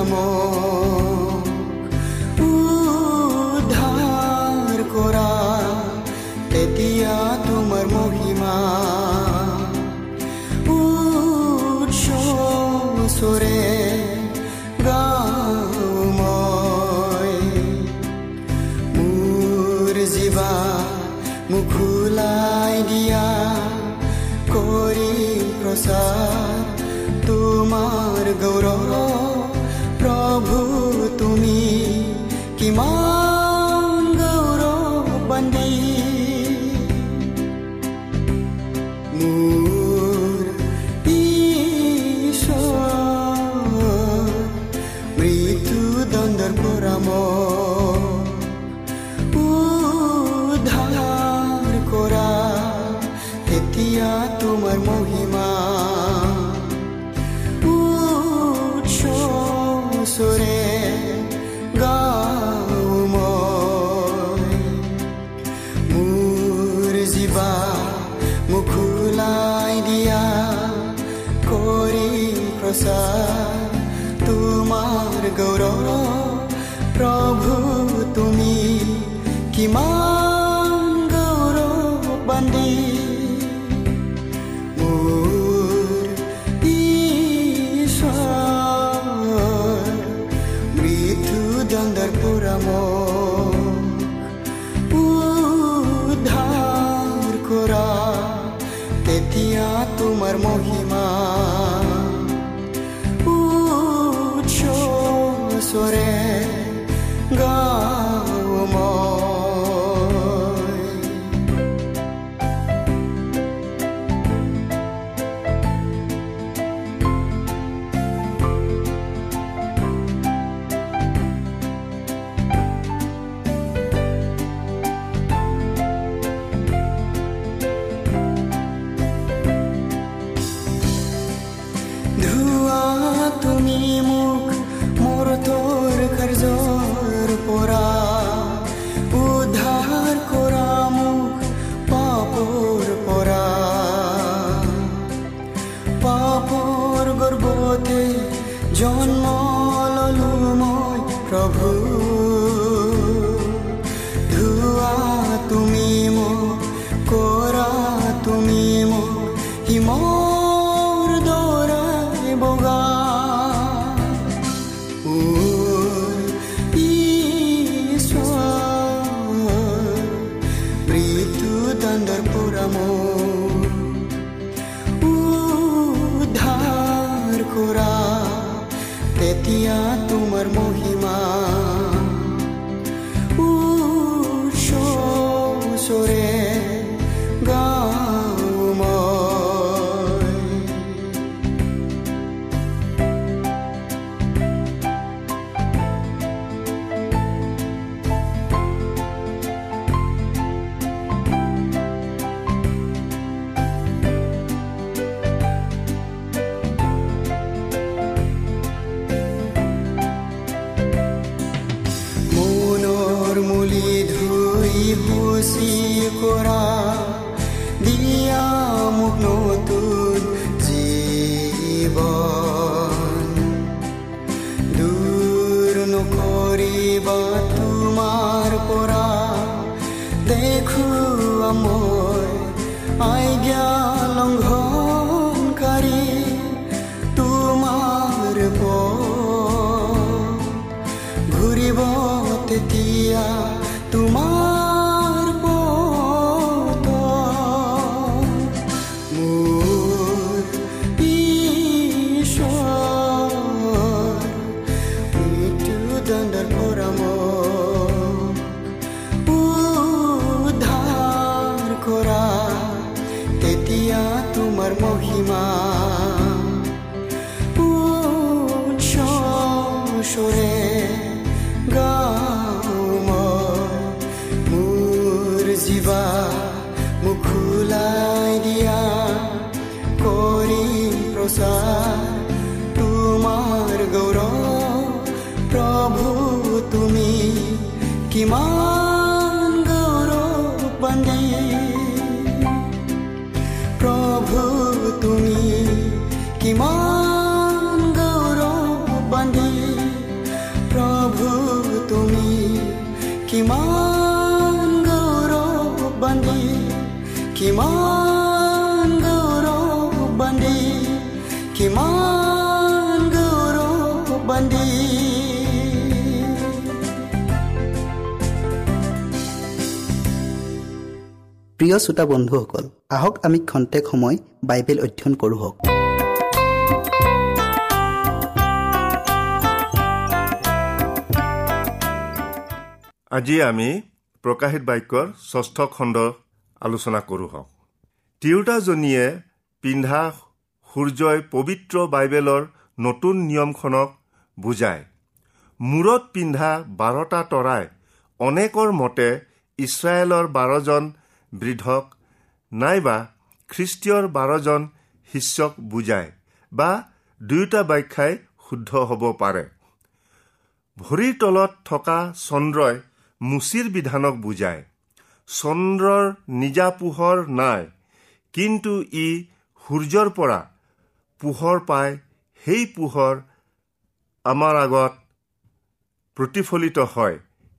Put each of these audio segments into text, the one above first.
amor. তোমার গৌরব তোমাৰ গৌৰৱ প্ৰভু তুমি কিমান তেতিয়া তোমাৰ মহিমা উচ্চৰে গাওঁ কিমান গৌৰৱ বান্ধি প্ৰভু তুমি কিমান গৌৰৱ বান্ধি প্ৰভু তুমি কিমান প্ৰিয় শ্ৰোতা বন্ধুসকল আহক আমি খন্তেক সময় বাইবেল অধ্যয়ন কৰোঁ হওক। আজি আমি প্ৰকাশিত বাক্যৰ ষষ্ঠ খণ্ড আলোচনা কৰোঁ হওক। তিৰোতাজনীয়ে পিন্ধা সূৰ্যই পবিত্ৰ বাইবেলৰ নতুন নিয়মখনক বুজায়। মূৰত পিন্ধা বাৰটা তৰাই অনেকৰ মতে ইছৰাইলৰ বাৰজন বৃদ্ধক নাইবা খ্ৰীষ্টীয়ৰ বাৰজন শিষ্যক বুজায় বা দুয়োটা ব্যাখ্যাই শুদ্ধ হ'ব পাৰে। ভৰিৰ তলত থকা চন্দ্ৰই মুচিৰ বিধানক বুজায়। চন্দ্ৰৰ নিজা পোহৰ নাই কিন্তু ই সূৰ্যৰ পৰা পোহৰ পায় সেই পোহৰ আমাৰ আগত প্ৰতিফলিত হয়।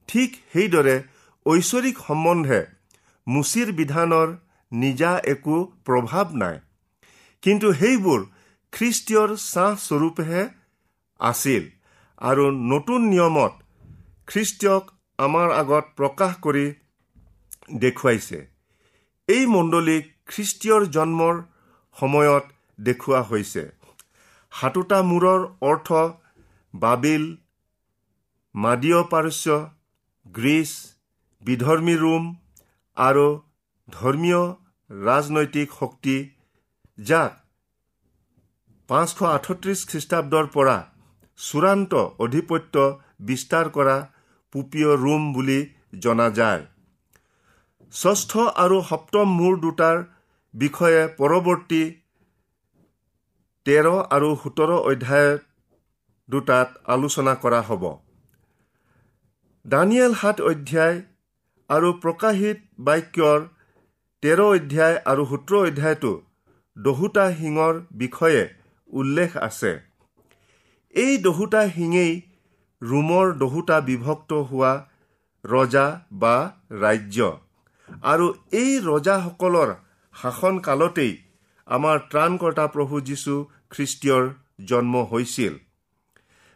ঠিক সেইদৰে ঐশ্বৰিক সম্বন্ধে মুচিৰ বিধানৰ নিজা একো প্ৰভাৱ নাই। কিন্তু সেইবোৰ খ্ৰীষ্টীয়ৰ ছাঁ স্বৰূপেহে আছিল আৰু নতুন নিয়মত খ্ৰীষ্টীয়ক আমাৰ আগত প্ৰকাশ কৰি দেখুৱাইছে। এই মণ্ডলীক খ্ৰীষ্টীয়ৰ জন্মৰ সময়ত দেখুওৱা হৈছে। সাতোটা মূৰৰ অৰ্থ বাবিল মাদীয় পাৰস্য গ্ৰীচ বিধৰ্মী ৰোম আৰু ধৰ্মীয় ৰাজনৈতিক শক্তি যাক পাঁচশ আঠত্ৰিছ খ্ৰীষ্টাব্দৰ পৰা চূড়ান্ত অধিপত্য বিস্তাৰ কৰা পুপীয় ৰোম বুলি জনা যায়। ষষ্ঠ আৰু সপ্তম মূৰ দুটাৰ বিষয়ে পৰৱৰ্তী তেৰ আৰু সোতৰ অধ্যায় দুটাত আলোচনা কৰা হ'ব। দানিয়েল সাত অধ্যায় আৰু প্ৰকাশিত বাক্যৰ তেৰ অধ্যায় আৰু সোতৰ অধ্যায়তো দহোটা শিঙৰ বিষয়ে উল্লেখ আছে। এই দহোটা শিঙেই ৰোমৰ দহোটা বিভক্ত হোৱা ৰজা বা ৰাজ্য। আৰু এই ৰজাসকলৰ শাসনকালতেই আমাৰ ত্ৰাণকৰ্তা প্ৰভু যীশু খ্ৰীষ্টীয়ৰ জন্ম হৈছিল।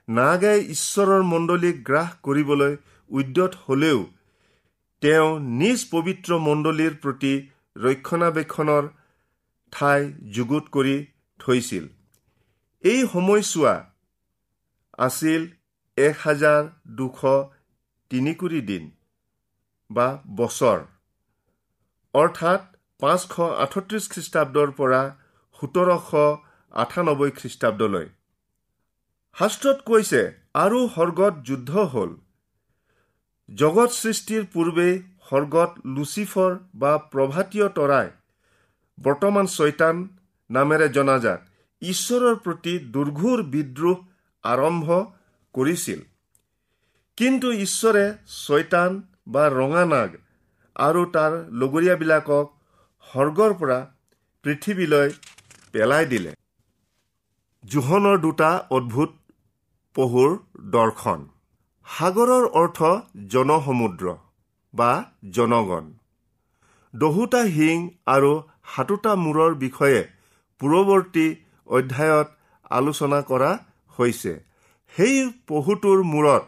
নাগাই ঈশ্বৰৰ মণ্ডলীক গ্ৰাস কৰিবলৈ উদ্যত হলেও তেওঁ নিজ পবিত্ৰ মণ্ডলীৰ প্ৰতি ৰক্ষণাবেক্ষণৰ ঠাই যুগুত কৰি থৈছিল। এই সময়ছোৱা আছিল এক হাজাৰ দুশ তিনিকুৰি দিন বা বছৰ। অৰ্থাৎ পাঁচশ আঠত্ৰিছ খ্ৰীষ্টাব্দৰ পৰা সোতৰশ আঠানব্বৈ খ্ৰীষ্টাব্দলৈ। শাস্ত্ৰত কৈছে আৰু সৰ্গত যুদ্ধ হ'ল। জগত সৃষ্টিৰ পূৰ্বেই সৰ্গত লুচিফৰ বা প্ৰভাতীয় তৰাই বৰ্তমান ছয়তান নামেৰে জনাজাত ঈশ্বৰৰ প্ৰতি দুৰ্ঘোৰ বিদ্ৰোহ আৰম্ভ কৰিছিল। কিন্তু ঈশ্বৰে ছয়তান বা ৰঙা নাগ আৰু তাৰ লগৰীয়াবিলাকক সৰ্গৰ পৰা পৃথিৱীলৈ পেলাই দিলে। জোহনৰ দুটা অদ্ভুত পহুৰ দৰ্শন। সাগৰৰ অৰ্থ জনসমুদ্ৰ বা জনগণ। দহোটা শিং আৰু সাতোটা মূৰৰ বিষয়ে পূৰ্বৱৰ্তী অধ্যায়ত আলোচনা কৰা হৈছে। সেই পহুটোৰ মূৰত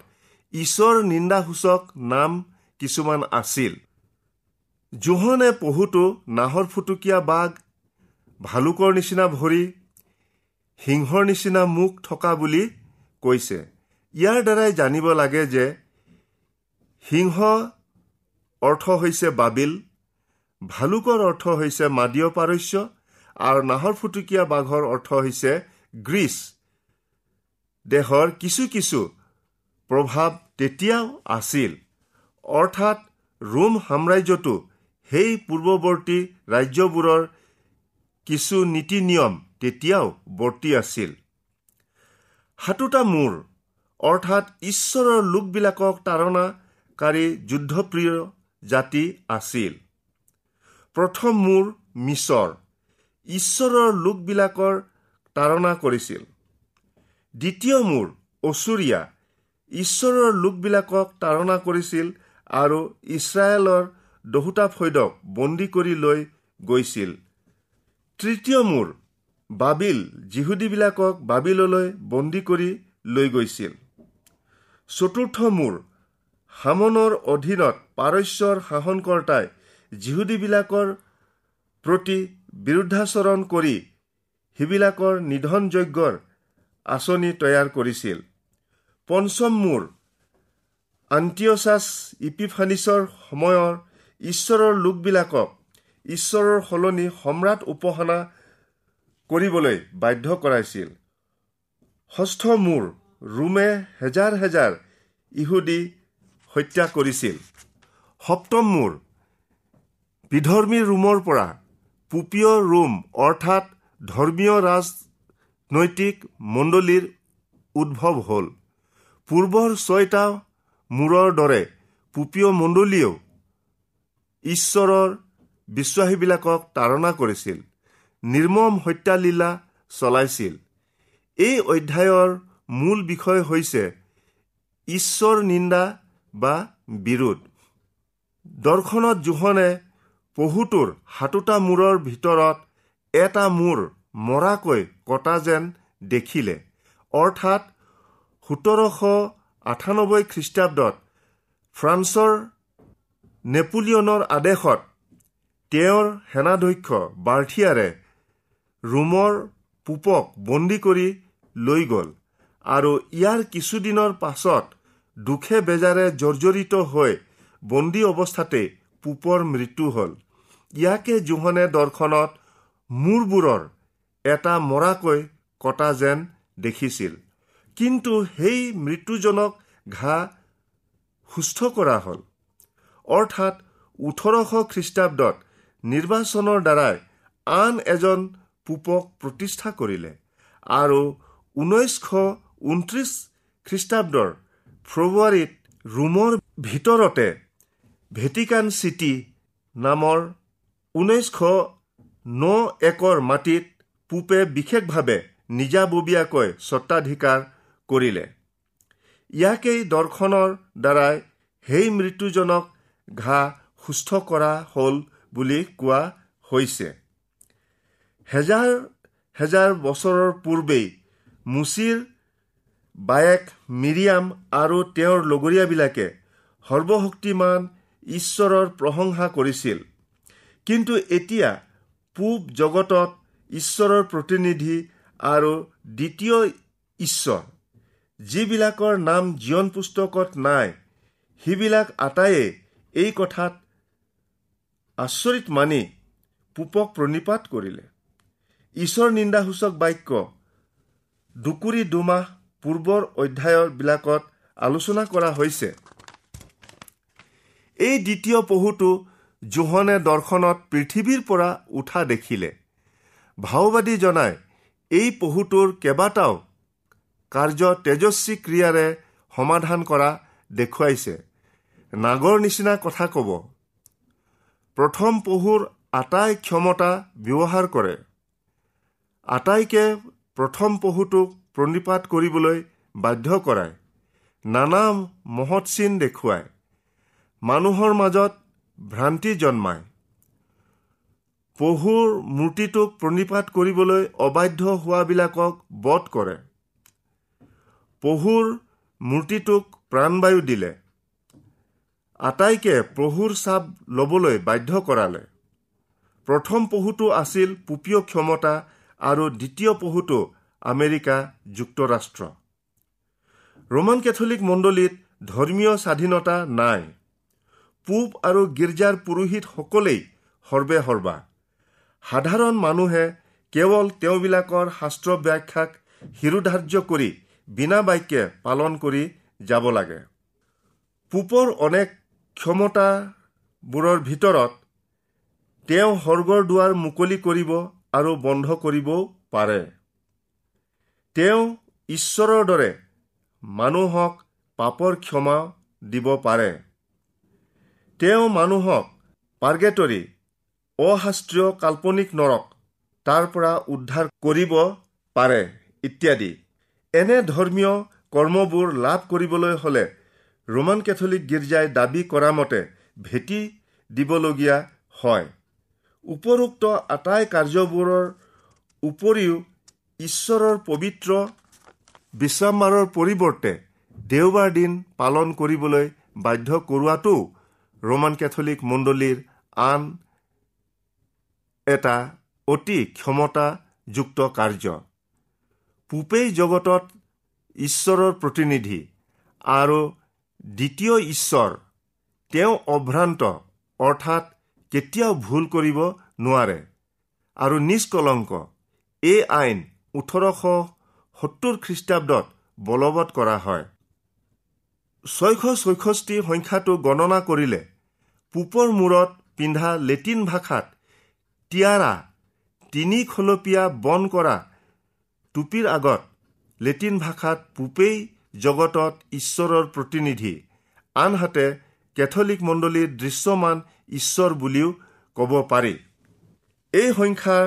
ঈশ্বৰ নিন্দাসূচক নাম কিছুমান আছিল। জোহনে পহুটো নাহৰ ফুটুকীয়া বাঘ ভালুকৰ নিচিনা ভৰি সিংহৰ নিচিনা মুখ থকা বুলি কৈছে। ইয়াৰ দ্বাৰাই জানিব লাগে যে সিংহ অৰ্থ হৈছে বাবিল ভালুকৰ অৰ্থ হৈছে মাদীয় পাৰস্য আৰু নাহৰ ফুটুকীয়া বাঘৰ অৰ্থ হৈছে গ্ৰীচ। দেশৰ কিছু কিছু প্ৰভাৱ তেতিয়াও আছিল। অৰ্থাৎ ৰোম সাম্ৰাজ্যটো সেই পূৰ্বৱৰ্তী ৰাজ্যবোৰৰ কিছু নীতি নিয়ম তেতিয়াও বৰ্তি আছিল। সাতোটা মূৰ অৰ্থাৎ ঈশ্বৰৰ লোকবিলাকক তাৰণাকাৰী যুদ্ধপ্ৰিয় জাতি আছিল। প্ৰথম মূৰ মিছৰ। ঈশ্বৰৰ লোকবিলাকৰ তাৰণা কৰিছিল। দ্বিতীয় মূৰ অচুৰীয়া। ঈশ্বৰৰ লোকবিলাকক তাৰণা কৰিছিল আৰু ইছৰাইলৰ দহোটা ফৈদক বন্দী কৰি লৈ গৈছিল। তৃতীয় মূৰ বাবিল। যিহুদীবিলাকক বাবিললৈ বন্দী কৰি লৈ গৈছিল। চতুৰ্থ মূৰ। হামনৰ অধীনত পাৰস্যৰ শাসনকৰ্তাই যিহুদীবিলাকৰ প্ৰতি বিৰুদ্ধাচৰণ কৰি সিবিলাকৰ নিধন যজ্ঞৰ আঁচনি তৈয়াৰ কৰিছিল। পঞ্চম মূৰ আন্টিঅচাছ ইপিফানিছৰ সময়ৰ ঈশ্বৰৰ লোকবিলাকক ঈশ্বৰৰ সলনি সম্ৰাট উপাসনা কৰিবলৈ বাধ্য কৰাইছিল। ষষ্ঠ মূৰ ৰোমে হেজাৰ হেজাৰ ইহুদী হত্যা কৰিছিল। সপ্তম মূৰ। বিধৰ্মী ৰোমৰ পৰা পুপীয় ৰোম অৰ্থাৎ ধৰ্মীয় ৰাজনৈতিক মণ্ডলীৰ উদ্ভৱ হ'ল। পূৰ্বৰ ছয়টা মূৰৰ দৰে পুপীয় মণ্ডলীয়েও ঈশ্বৰৰ বিশ্বাসীবিলাকক তাৰণা কৰিছিল। নিৰ্মম হত্যালীলা চলাইছিল। এই অধ্যায়ৰ মূল বিষয় হৈছে ঈশ্বৰ নিন্দা বা বিৰোধ। দৰ্শনত জোহনে পহুটোৰ সাতোটা মূৰৰ ভিতৰত এটা মূৰ মৰাকৈ কটা যেন দেখিলে। অৰ্থাৎ সোতৰশ আঠানব্বৈ খ্ৰীষ্টাব্দত ফ্ৰান্সৰ নেপোলিয়নৰ আদেশত তেওঁৰ সেনাধ্যক্ষ বাৰ্থিয়াৰে ৰোমৰ পূপক বন্দী কৰি লৈ গ'ল। আৰু ইয়াৰ কিছুদিনৰ পাছত দুখে বেজাৰে জৰ্জৰিত হৈ বন্দী অৱস্থাতে পূপৰ মৃত্যু হ'ল। ইয়াকে জোহনে দৰ্শনত মূৰবোৰৰ এটা মৰাকৈ কটা যেন দেখিছিল। কিন্তু সেই মৃত্যুজনক ঘা সুস্থ কৰা হ'ল। অৰ্থাৎ ওঠৰশ খ্ৰীষ্টাব্দত নিৰ্বাচনৰ দ্বাৰাই আন এজন পূপক প্ৰতিষ্ঠা কৰিলে আৰু ঊনৈছশ ঊনত্ৰিছ খ্ৰীষ্টাব্দৰ ফেব্ৰুৱাৰীত ৰোমৰ ভিতৰতে ভেটিকান চিটি নামৰ ঊনৈছশ ন একৰ মাটিত পূপে বিশেষভাৱে নিজাববীয়াকৈ স্বত্বাধিকাৰ কৰিলে। ইয়াকেই দৰ্শনৰ দ্বাৰাই সেই মৃত্যুজনক ঘা সুস্থ কৰা হ'ল বুলি কোৱা হৈছে। হেজাৰ হেজাৰ বছৰৰ পূৰ্বেই মুচিৰ বায়েক মিৰিয়াম আৰু তেওঁৰ লগৰীয়াবিলাকে সৰ্বশক্তিমান ঈশ্বৰৰ প্ৰশংসা কৰিছিল। কিন্তু এতিয়া পূব জগতত ঈশ্বৰৰ প্ৰতিনিধি আৰু দ্বিতীয় ঈশ্বৰ যিবিলাকৰ নাম জীৱন পুস্তকত নাই সিবিলাক আটাইয়ে এই কথাত আচৰিত মানি পূপক প্ৰণিপাত কৰিলে। ঈশ্বৰ নিন্দাসূচক বাক্য দুকুৰি দুমাহ পূৰ্বৰ অধ্যায়বিলাকত আলোচনা কৰা হৈছে। এই দ্বিতীয় পহুটো জোহনে দৰ্শনত পৃথিৱীৰ পৰা উঠা দেখিলে। ভাওবাদী জনাই এই পহুটোৰ কেইবাটাও কাৰ্য তেজস্বী ক্ৰিয়াৰে সমাধান কৰা দেখুৱাইছে। নাগৰ নিচিনা কথা ক'ব। প্ৰথম পহুৰ আটাই ক্ষমতা ব্যৱহাৰ কৰে। আটাইকে প্ৰথম পহুটোক প্ৰণিপাত কৰিবলৈ বাধ্য কৰায়। নানা মহৎ চিন দেখুৱায়। মানুহৰ মাজত ভ্ৰান্তি জন্মায়। পহুৰ মূৰ্তিটোক প্ৰণিপাত কৰিবলৈ অবাধ্য হোৱাবিলাকক বধ কৰে। পহুৰ মূৰ্তিটোক প্ৰাণবায়ু দিলে। আটাইকে প্ৰভুৰ চাপ ল'বলৈ বাধ্য কৰালে। প্ৰথম পহুটো আছিল পুপীয় ক্ষমতা আৰু দ্বিতীয় পহুটো আমেৰিকা যুক্তৰাষ্ট্ৰ। ৰোমান কেথলিক মণ্ডলীত ধৰ্মীয় স্বাধীনতা নাই। পূব আৰু গীৰ্জাৰ পুৰোহিতসকলেই সৰ্বে সৰ্বা। সাধাৰণ মানুহে কেৱল তেওঁবিলাকৰ শাস্ত্ৰ ব্যাখ্যাক শিৰোধাৰ্য কৰি বিনা বাক্যে পালন কৰি যাব লাগে। পূপৰ অনেক ক্ষমতাবোৰৰ ভিতৰত তেওঁ সৰ্গৰ দুৱাৰ মুকলি কৰিব আৰু বন্ধ কৰিবও পাৰে। তেওঁ ঈশ্বৰৰ দৰে মানুহক পাপৰ ক্ষমা দিব পাৰে। তেওঁ মানুহক পাৰ্গেটৰী অশাস্ত্ৰীয় কাল্পনিক নৰক তাৰ পৰা উদ্ধাৰ কৰিব পাৰে ইত্যাদি। এনে ধৰ্মীয় কৰ্মবোৰ লাভ কৰিবলৈ হ'লে ৰোমান কেথলিক গীৰ্জাই দাবী কৰা মতে ভেটি দিবলগীয়া হয়। উপৰোক্ত আটাই কাৰ্যবোৰৰ উপৰিও ঈশ্বৰৰ পবিত্ৰ বিশ্ৰামবাৰৰ পৰিৱৰ্তে দেওবাৰ দিন পালন কৰিবলৈ বাধ্য কৰোৱাটো ৰোমান কেথলিক মণ্ডলীৰ আন এটা অতি ক্ষমতাযুক্ত কাৰ্য। পূপেই জগতত ঈশ্বৰৰ প্ৰতিনিধি আৰু দ্বিতীয় ঈশ্বৰ তেওঁ অভ্ৰান্ত অৰ্থাৎ কেতিয়াও ভুল কৰিব নোৱাৰে। আৰু নিষ্কলংক এই আইন ওঠৰশ সত্তৰ খ্ৰীষ্টাব্দত বলবৎ কৰা হয়। ছয়শ ছয়ষষ্ঠি সংখ্যাটো গণনা কৰিলে পূপৰ মূৰত পিন্ধা লেটিন ভাষাত টিয়াৰা তিনি খলপীয়া বন কৰা টুপিৰ আগত লেটিন ভাষাত পূপেই জগতত ঈশ্বৰৰ প্ৰতিনিধি আনহাতে কেথলিক মণ্ডলীৰ দৃশ্যমান ঈশ্বৰ বুলিও ক'ব পাৰি। এই সংখ্যাৰ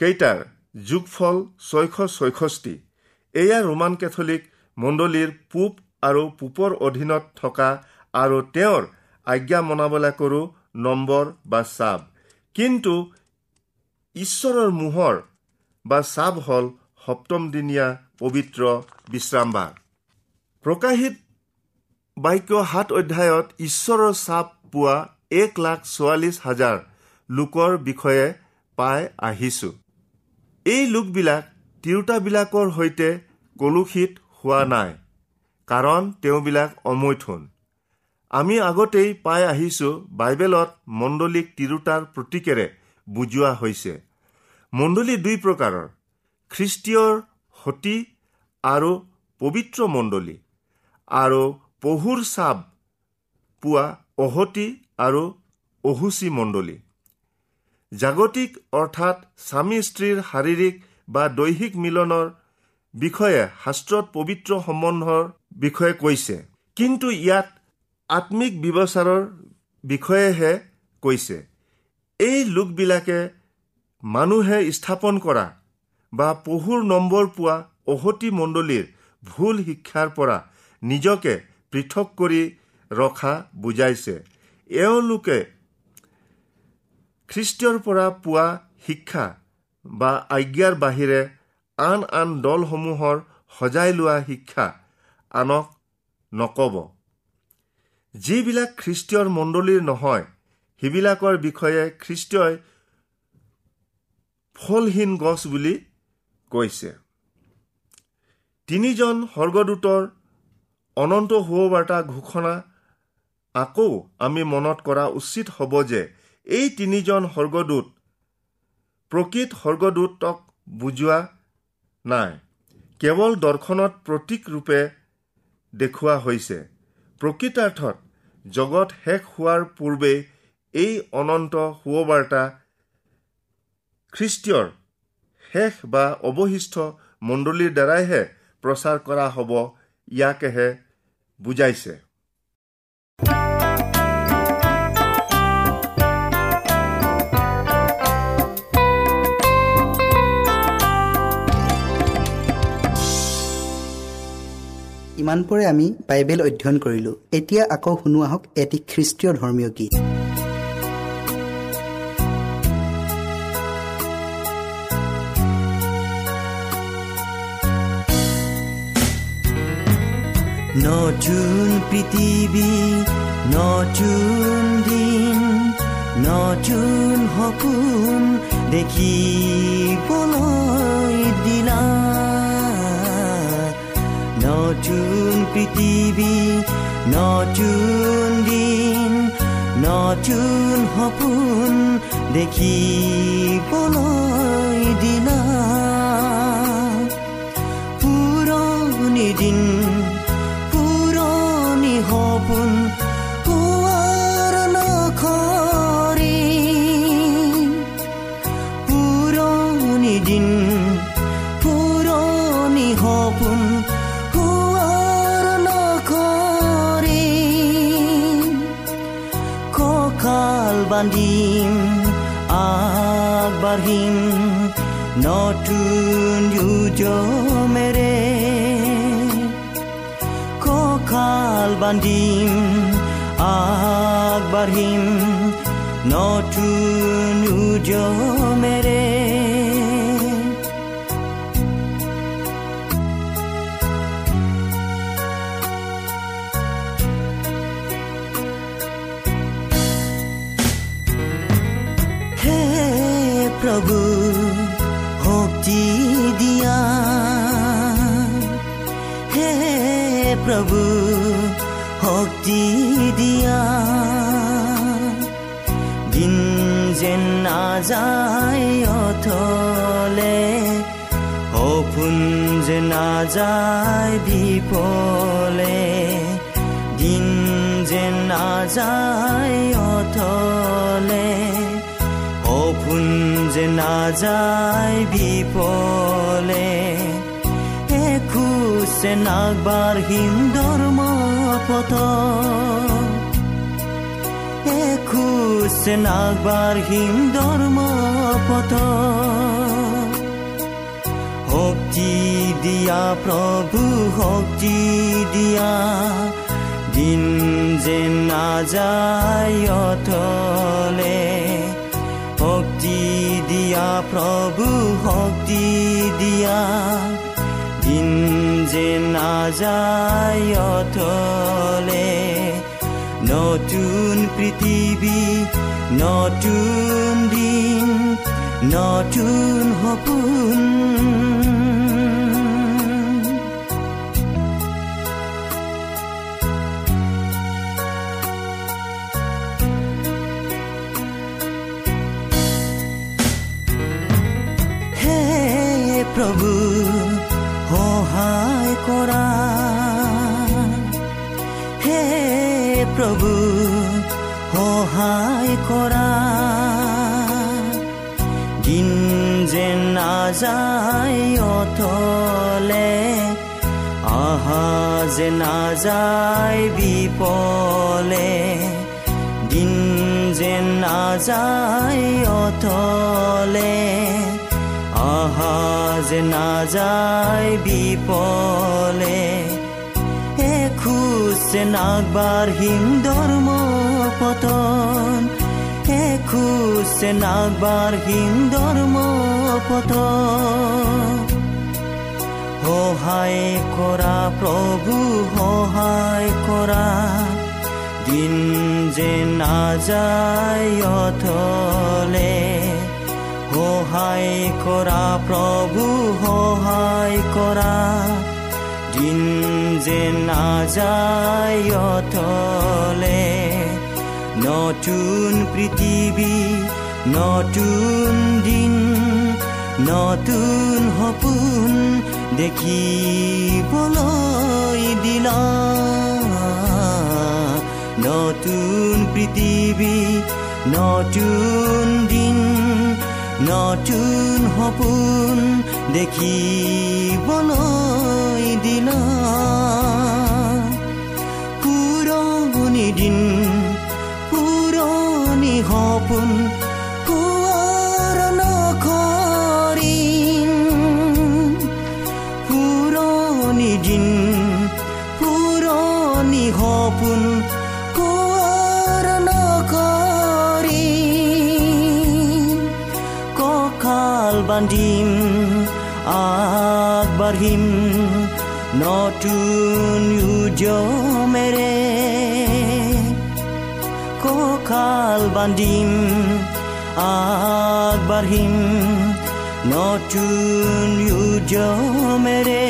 কেইটাৰ যোগফল ছয়শ ছয়ষষ্ঠি। এয়া ৰোমান কেথলিক মণ্ডলীৰ পূব আৰু পূপৰ অধীনত থকা আৰু তেওঁৰ আজ্ঞা মনাবলাকৰো নম্বৰ বা চাব। কিন্তু ঈশ্বৰৰ মোহৰ বা চাব হ'ল সপ্তম দিনীয়া পবিত্ৰ বিশ্ৰামবাৰ। প্ৰকাশিত বাক্য সাত অধ্যায়ত ঈশ্বৰৰ চাপ পোৱা এক লাখ চৌৱাল্লিছ হাজাৰ লোকৰ বিষয়ে পাই আহিছো। এই লোকবিলাক তিৰোতাবিলাকৰ সৈতে কলুষিত হোৱা নাই কাৰণ তেওঁবিলাক অমৈথুন। আমি আগতেই পাই আহিছো বাইবেলত মণ্ডলীক তিৰোতাৰ প্ৰতীকেৰে বুজোৱা হৈছে। মণ্ডলী দুই প্ৰকাৰৰ খ্ৰীষ্টীয়ৰ সতী আৰু পবিত্ৰ মণ্ডলী আৰু পহুৰ চাব পোৱা অহতি আৰু অহুচি মণ্ডলী। জাগতিক অৰ্থাৎ স্বামী স্ত্ৰীৰ শাৰীৰিক বা দৈহিক মিলনৰ বিষয়ে শাস্ত্ৰত পবিত্ৰ সম্বন্ধৰ বিষয়ে কৈছে। কিন্তু ইয়াত আত্মিক ব্যৱচাৰৰ বিষয়েহে কৈছে। এই লোকবিলাকে মানুহে স্থাপন কৰা বা পহুৰ নম্বৰ পোৱা অহতি মণ্ডলীৰ ভুল শিক্ষাৰ পৰা নিজকে পৃথক কৰি ৰখা বুজাইছে। এওঁলোকে খ্ৰীষ্টীয়ৰ পৰা পোৱা শিক্ষা বা আজ্ঞাৰ বাহিৰে আন আন দলসমূহৰ সজাই লোৱা শিক্ষা আনক নকব। যিবিলাক খ্ৰীষ্টীয়ৰ মণ্ডলীৰ নহয় সেইবিলাকৰ বিষয়ে খ্ৰীষ্টই ফলহীন গছ বুলি কৈছে। তিনিজন স্বৰ্গদূতৰ অনন্ত সুবাৰ্তা ঘোষণা আকৌ আমি মনত কৰা উচিত হ'ব যে এই তিনিজন স্বৰ্গদূত প্ৰকৃত স্বৰ্গদূতক বুজোৱা নাই। কেৱল দৰ্শনত প্ৰতীক ৰূপে দেখুওৱা হৈছে। প্ৰকৃতাৰ্থত জগত শেষ হোৱাৰ পূৰ্বে এই অনন্ত সুবাৰ্তা খ্ৰীষ্টীয়ৰ শেষ বা অৱশিষ্ট মণ্ডলীৰ দ্বাৰাইহে প্ৰচাৰ কৰা হ'ব ইয়াকেহে বুজাইছে। ইমানপুৰে আমি বাইবেল অধ্যয়ন কৰিলোঁ। এতিয়া আকৌ শুনো আহক এটি খ্ৰীষ্টীয় ধৰ্মীয় গীত। নতুন পৃথিৱী নতুন দিন নতুন সপোন দেখিবলৈ দিলা। নতুন পৃথিৱী নতুন দিন নতুন সপোন দেখিবলৈ দিলা পুৰণি দিন আগবাঢ়িম নতুন যুজমেৰে কঁকাল বান্ধিম আগবাঢ়িম নতুন যুজমেৰে প্ৰভু শক্তি দিয়া হে প্ৰভু শক্তি দিয়া দিন যেন নাযায় অথলে সপোন যে নাযায় বিফলে দিন যেন নাযায় অথলে নাযায় বিফলে এখোজে নাগবাঢ়িম ধৰ্ম পথ এখোজে নাগবাঢ়িম ধৰ্ম পথ শক্তি দিয়া প্ৰভু শক্তি দিয়া দিন যেন নাযায় অথলে। শক্তি দিয়া প্ৰভু শক্তি দিয়া। দিন যেন নাযায় অথলে নতুন পৃথিৱী নতুন দিন নতুন সপোন প্ৰভু সহায় কৰা হে প্ৰভু সহায় কৰা দিন যেন নাযায় অথলে আহা যে নাযায় বিপলে। দিন যেন নাযায় অথলে যে নাযায় বিপলে এখোজ যে নাগবাঢ়িম ধৰ্ম পতন যে নাগবাঢ়িম ধৰ্ম পতন। সহায় কৰা প্ৰভু সহায় কৰা দিন যে নাযায় অথলে সহায় কৰা প্ৰভু সহায় কৰা দিন যে নাযায় অথলে নতুন পৃথিৱী নতুন দিন নতুন সপোন দেখিবলৈ দিলা নতুন পৃথিৱী নতুন দিন নতুন সপোন দেখিবলৈ দিলা পুৰণি দিন কঁকাল বান্ধিম আগবাঢ়িম নতুন উজমেৰে কঁকাল বান্ধিম আগবাঢ়িম নতুন উজমেৰে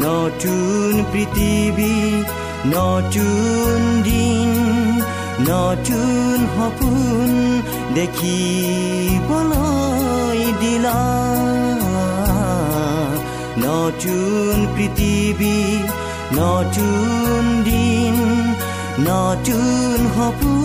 নতুন পৃথিৱী নতুন দিন নতুন সপোন দেখিবলৈ দিলা। নতুন পৃথিৱী নতুন দিন নতুন সপোন